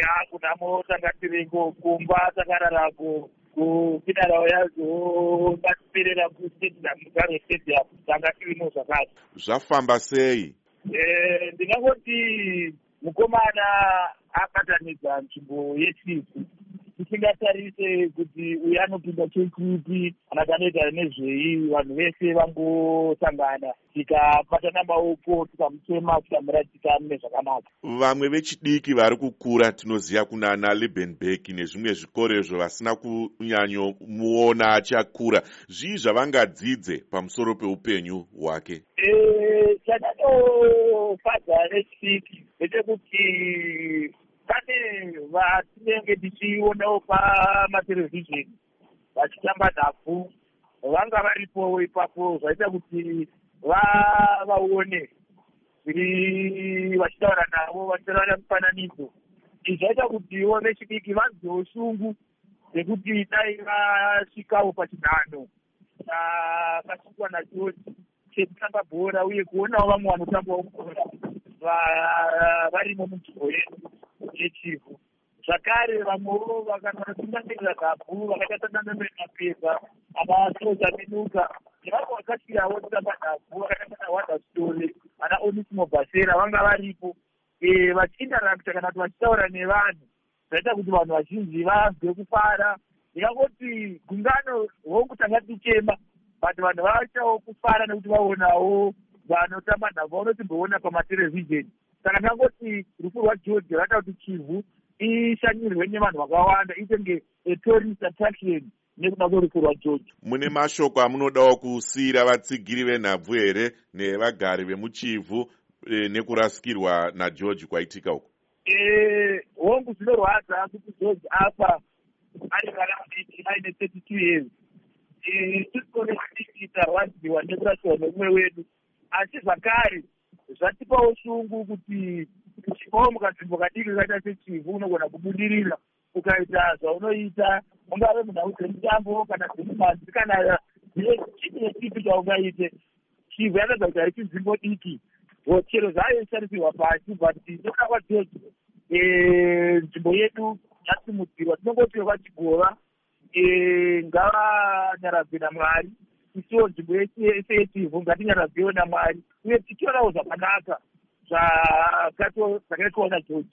eya kunamo tanga tiringo kumba takararako kupinarawo yazo batiperera kustadium mugaro stadium tanga tirimo zvakati zvafamba sei? Eh, ndingangoti mukomana akatanidza nzvimbo yechifu tisingatarise kuti uyu anopinda chechipi kana kanoita nezvei vanhu vese vangosangana. Tikapatana maoko tikamuchema tikamuratitika mune zvakanaka. Vamwe vechidiki vari kukura tinoziva kunana libenbeck nezvimwe zvikorezvo vasina kunyanyomuona achakura. Zvii zvavangadzidze pamusoro peupenyu hwake? Eh, chandinofadza nechidiki ndechekuti vatinenge tichionawo pamaterevhizheni vachitamba nhabvu vanga varipo ipapo zvaita kuti va- vaone zviri vachitaura navo vachitaura mufananidzo. Izvi zvaita kutiwo vechidiki vanzwewo shungu yekuti dai vasvikawo pachinhano chakasvikwa nacho chekutamba bhora uye kuonawo vamwe vanotambawo bhora va- varimo munzvimbo yedu yechifu zvakare vamwewo vakana vanotungamirira nhabvu vakaita sananamapedza anasoja menuka nevamwe vakasiyawo kutamba nhabvu vakaita sana wanda story ana onisimo bhasera vanga varipo. Eh, vachiindarakta kana kuti vachitaura nevanhu zvaita kuti vanhu vazhinji vanzwe kufara. Ndingangoti gungano hongu tanga tichema but vanhu vachawo kufara nekuti vaonawo vanotamba nhabvu vanotimboona pamaterevhizheni saka ndingangoti rufu rwageorge rata kuti chivhu ishanyirwe nevanhu vakawanda itenge etourist attraction nekuda kwerufu rwageorge mune mashoko amunodawo kusiyira vatsigiri venhabvu here nevagari vemuchivhu e, nekurasikirwa nageorge kwaitika uko Eh, hongu zvinorwadza kuti george afa ari kana mudiki aine thirty two years tisikone kudiki tarwadziwa nekurasiwa nomumwe wedu. Asi zvakare zvatipawo shungu kuti uchipawo mukadzimbo kadiki kaita sechivhu unogona kubudirira ukaita zvaunoita ungave munhau dzemutambo kana dzemumanzi kana chii nechipi chaungaite chivhu yakaedza kuti haisi nzvimbo diki. Chero zvayo isharisirwa pasi but nokuda kwageorge nzvimbo yedu yasimudzirwa. Tinongoti kwachigova ngavanyaradze namwari isiwo nzvimbo yese yechivhu ngatinyaradzewo namwari. Uye tichionawo zvakanaka zvakaitwa nageorge